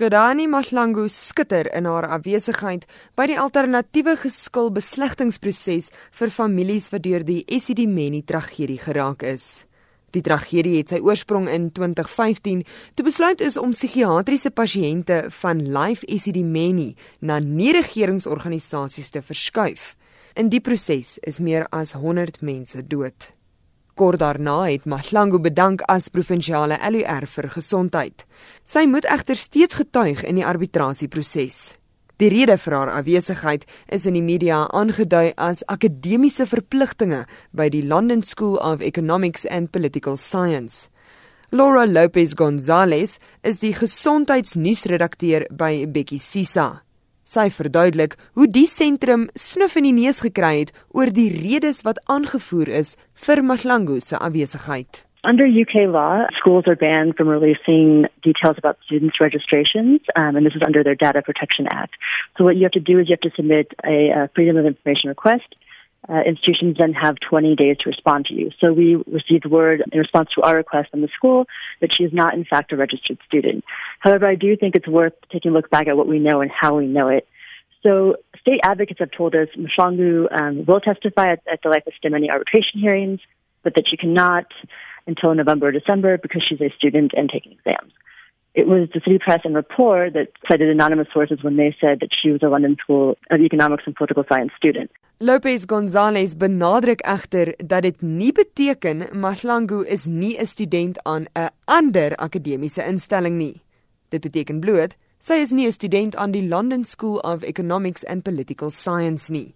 Gedani Mahlangu skitter in haar afwesigheid by die alternatiewe geskil beslegtingsproses vir families wat deur die Esidimeni tragedie geraak is. Die tragedie het sy oorsprong in 2015 toe besluit is om psigiatriese pasiënte van Life Esidimeni na nie-regeringsorganisasies te verskuif. In die proses is meer as 100 mense dood. Kort daarna het Mahlangu bedank as provinsiale LUR vir gesondheid. Sy moet egter steeds getuig in die arbitrasieproses. Die rede vir haar afwesigheid is in die media aangedui as akademiese verpligtinge by die London School of Economics and Political Science. Laura Lopez Gonzalez is die gesondheidsnuusredakteur by Bekkie Sisa. Sy verduidelik hoe die sentrum snuf in die neus gekry het oor die redes wat aangevoer is vir Mahlangu se afwesigheid. Under UK law, schools are banned from releasing details about students' registrations, um, and this is under their Data Protection Act. So, what you have to do is you have to submit a, a Freedom of Information request uh, institutions then have 20 days to respond to you. So we received word in response to our request from the school that she is not, in fact, a registered student. However, I do think it's worth taking a look back at what we know and how we know it. So state advocates have told us Mshangu um, will testify at, at the Life of arbitration hearings, but that she cannot until November or December because she's a student and taking exams. It was the City Press and Rapport that cited anonymous sources when they said that she was a London School of Economics and Political Science student. Lopez Gonzalez benadruk egter dat dit nie beteken Maslangu is nie 'n student aan 'n ander akademiese instelling nie. Dit beteken bloot sy is nie 'n student aan die London School of Economics and Political Science nie.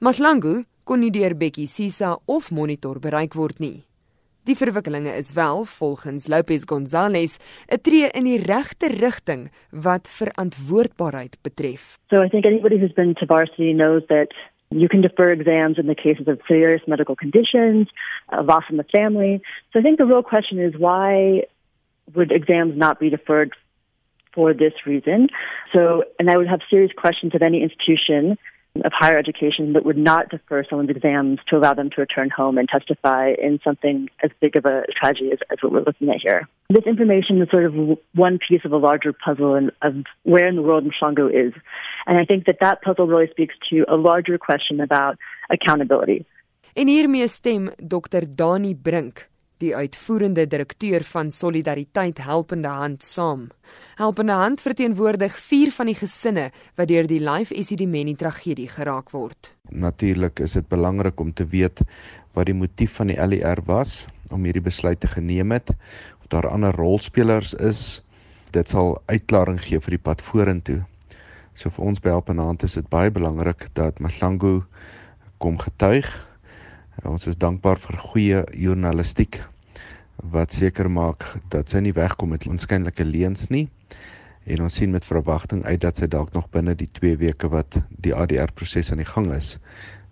Maslangu kon nie deur Bekkie Sisa of Monitor bereik word nie. Die verwikkelinge is wel volgens Lopez Gonzalez 'n tree in die regte rigting wat verantwoordbaarheid betref. So I think anybody who's been to varsity knows that You can defer exams in the cases of serious medical conditions, a loss in the family. So I think the real question is why would exams not be deferred for this reason? So, and I would have serious questions of any institution of higher education that would not defer someone's exams to allow them to return home and testify in something as big of a tragedy as, as what we're looking at here. This information is sort of one piece of a larger puzzle and of where in the world Mshango is. And I think that that puzzle really speaks to a larger question about accountability. En hiermee stem Dr. Dani Brink die uitvoerende direkteur van Solidariteit Helpende Hand saam. Helpende Hand verteenwoordig 4 van die gesinne wat deur die Life Esidimeni tragedie geraak word. Natuurlik is dit belangrik om te weet wat die motief van die LER was om hierdie besluit te geneem het of daar ander rolspelers is. Dit sal uitklaring gee vir die pad vorentoe. So vir ons by Helpende Hand is dit baie belangrik dat Mahlangu kom getuig ons is dankbaar vir goeie journalistiek wat seker maak dat sy nie wegkom met onskynlike leuns nie. En ons sien met verwagting uit dat sy dalk nog binne die 2 weke wat die ADR proses aan die gang is,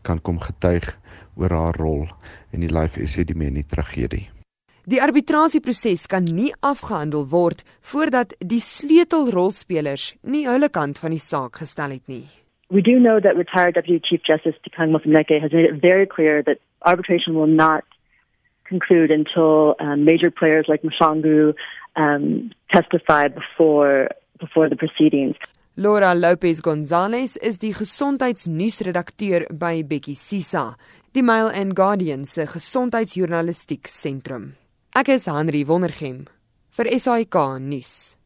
kan kom getuig oor haar rol in die Life Esidimeni tragedie. Die arbitrasieproses kan nie afgehandel word voordat die sleutelrolspelers nie hulle kant van die saak gestel het nie. We do know that retired Deputy Chief Justice Tikang Mosimneke has made it very clear that arbitration will not conclude until um, major players like Mshangu um, testify before before the proceedings. Laura Lopez Gonzalez is die gesondheidsnuusredakteur by Bekkie Sisa, die Mail and Guardian se gesondheidsjournalistiek sentrum. Ek is Henry Wondergem vir SAK nuus.